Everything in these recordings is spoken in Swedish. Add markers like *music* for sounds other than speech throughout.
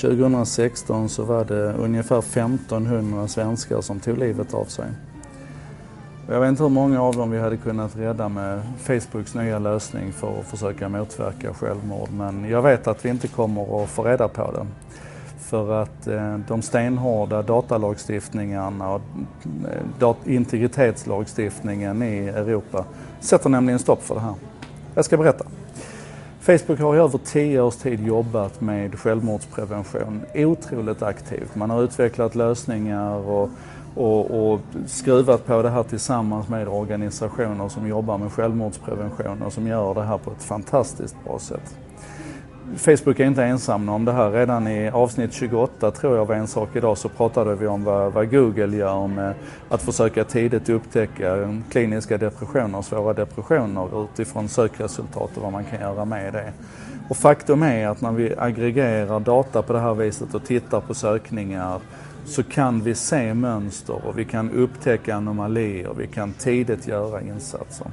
2016 så var det ungefär 1500 svenskar som tog livet av sig. Jag vet inte hur många av dem vi hade kunnat rädda med Facebooks nya lösning för att försöka motverka självmord. Men jag vet att vi inte kommer att få reda på det. För att eh, de stenhårda datalagstiftningarna och eh, integritetslagstiftningen i Europa sätter nämligen stopp för det här. Jag ska berätta. Facebook har i över tio års tid jobbat med självmordsprevention otroligt aktivt. Man har utvecklat lösningar och, och, och skruvat på det här tillsammans med organisationer som jobbar med självmordsprevention och som gör det här på ett fantastiskt bra sätt. Facebook är inte ensamma om det här. Redan i avsnitt 28 tror jag var en sak idag så pratade vi om vad, vad Google gör med att försöka tidigt upptäcka kliniska depressioner, svåra depressioner utifrån sökresultat och vad man kan göra med det. Och faktum är att när vi aggregerar data på det här viset och tittar på sökningar så kan vi se mönster och vi kan upptäcka anomalier, vi kan tidigt göra insatser.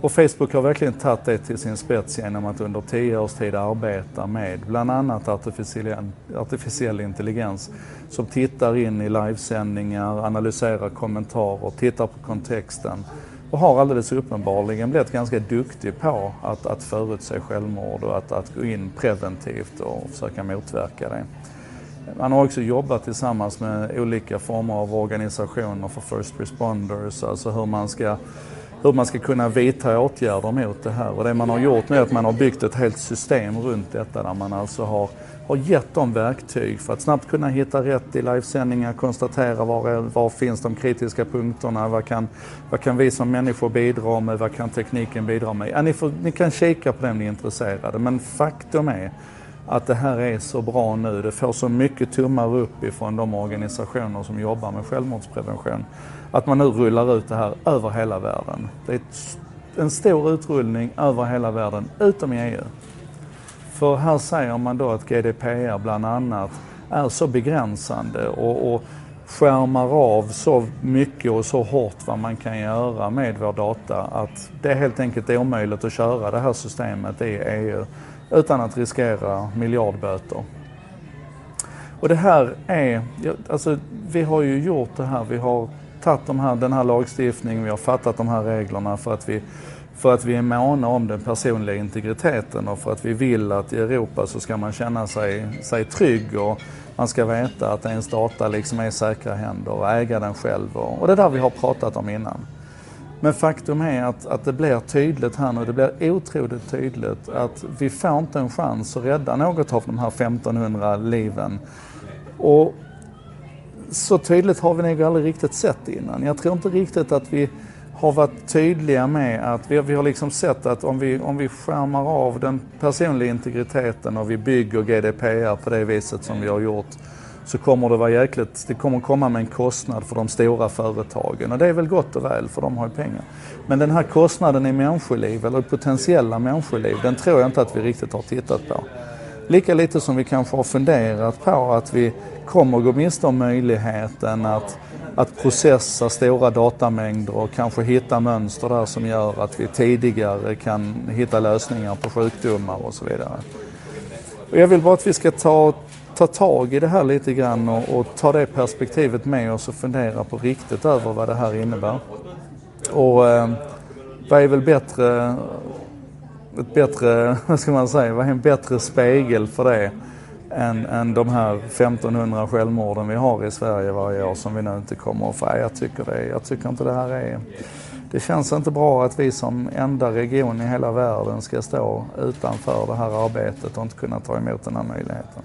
Och Facebook har verkligen tagit det till sin spets genom att under tio års tid arbeta med bland annat artificiell, artificiell intelligens som tittar in i livesändningar, analyserar kommentarer, tittar på kontexten och har alldeles uppenbarligen blivit ganska duktig på att, att förutse självmord och att, att gå in preventivt och försöka motverka det. Man har också jobbat tillsammans med olika former av organisationer för First Responders, alltså hur man ska hur man ska kunna vidta åtgärder mot det här. Och det man har gjort nu är att man har byggt ett helt system runt detta där man alltså har, har gett dem verktyg för att snabbt kunna hitta rätt i livesändningar, konstatera var, var finns de kritiska punkterna, vad kan, vad kan vi som människor bidra med, vad kan tekniken bidra med. Ja, ni, får, ni kan kika på det om ni är intresserade men faktum är att det här är så bra nu. Det får så mycket tummar upp ifrån de organisationer som jobbar med självmordsprevention. Att man nu rullar ut det här över hela världen. Det är en stor utrullning över hela världen, utom i EU. För här säger man då att GDPR bland annat är så begränsande och, och skärmar av så mycket och så hårt vad man kan göra med vår data att det är helt enkelt omöjligt att köra det här systemet i EU utan att riskera miljardböter. Och det här är, alltså vi har ju gjort det här, vi har tagit de här, den här lagstiftningen, vi har fattat de här reglerna för att vi för att vi är måna om den personliga integriteten och för att vi vill att i Europa så ska man känna sig, sig trygg och man ska veta att ens data liksom är i säkra händer och äga den själv. Och, och det där vi har pratat om innan. Men faktum är att, att det blir tydligt här nu, det blir otroligt tydligt att vi får inte en chans att rädda något av de här 1500 liven. Och så tydligt har vi nog aldrig riktigt sett innan. Jag tror inte riktigt att vi har varit tydliga med att vi, vi har liksom sett att om vi, om vi skärmar av den personliga integriteten och vi bygger GDPR på det viset som vi har gjort så kommer det vara jäkligt, det kommer komma med en kostnad för de stora företagen och det är väl gott och väl för de har ju pengar. Men den här kostnaden i människoliv eller potentiella människoliv den tror jag inte att vi riktigt har tittat på. Lika lite som vi kanske har funderat på att vi kommer gå miste om möjligheten att, att processa stora datamängder och kanske hitta mönster där som gör att vi tidigare kan hitta lösningar på sjukdomar och så vidare. Och jag vill bara att vi ska ta, ta tag i det här lite grann och, och ta det perspektivet med oss och fundera på riktigt över vad det här innebär. Och eh, vad är väl bättre, ett bättre, *laughs* vad ska man säga, vad är en bättre spegel för det än, än de här 1500 självmorden vi har i Sverige varje år som vi nu inte kommer att få. Jag tycker, det, jag tycker inte det här är... Det känns inte bra att vi som enda region i hela världen ska stå utanför det här arbetet och inte kunna ta emot den här möjligheten.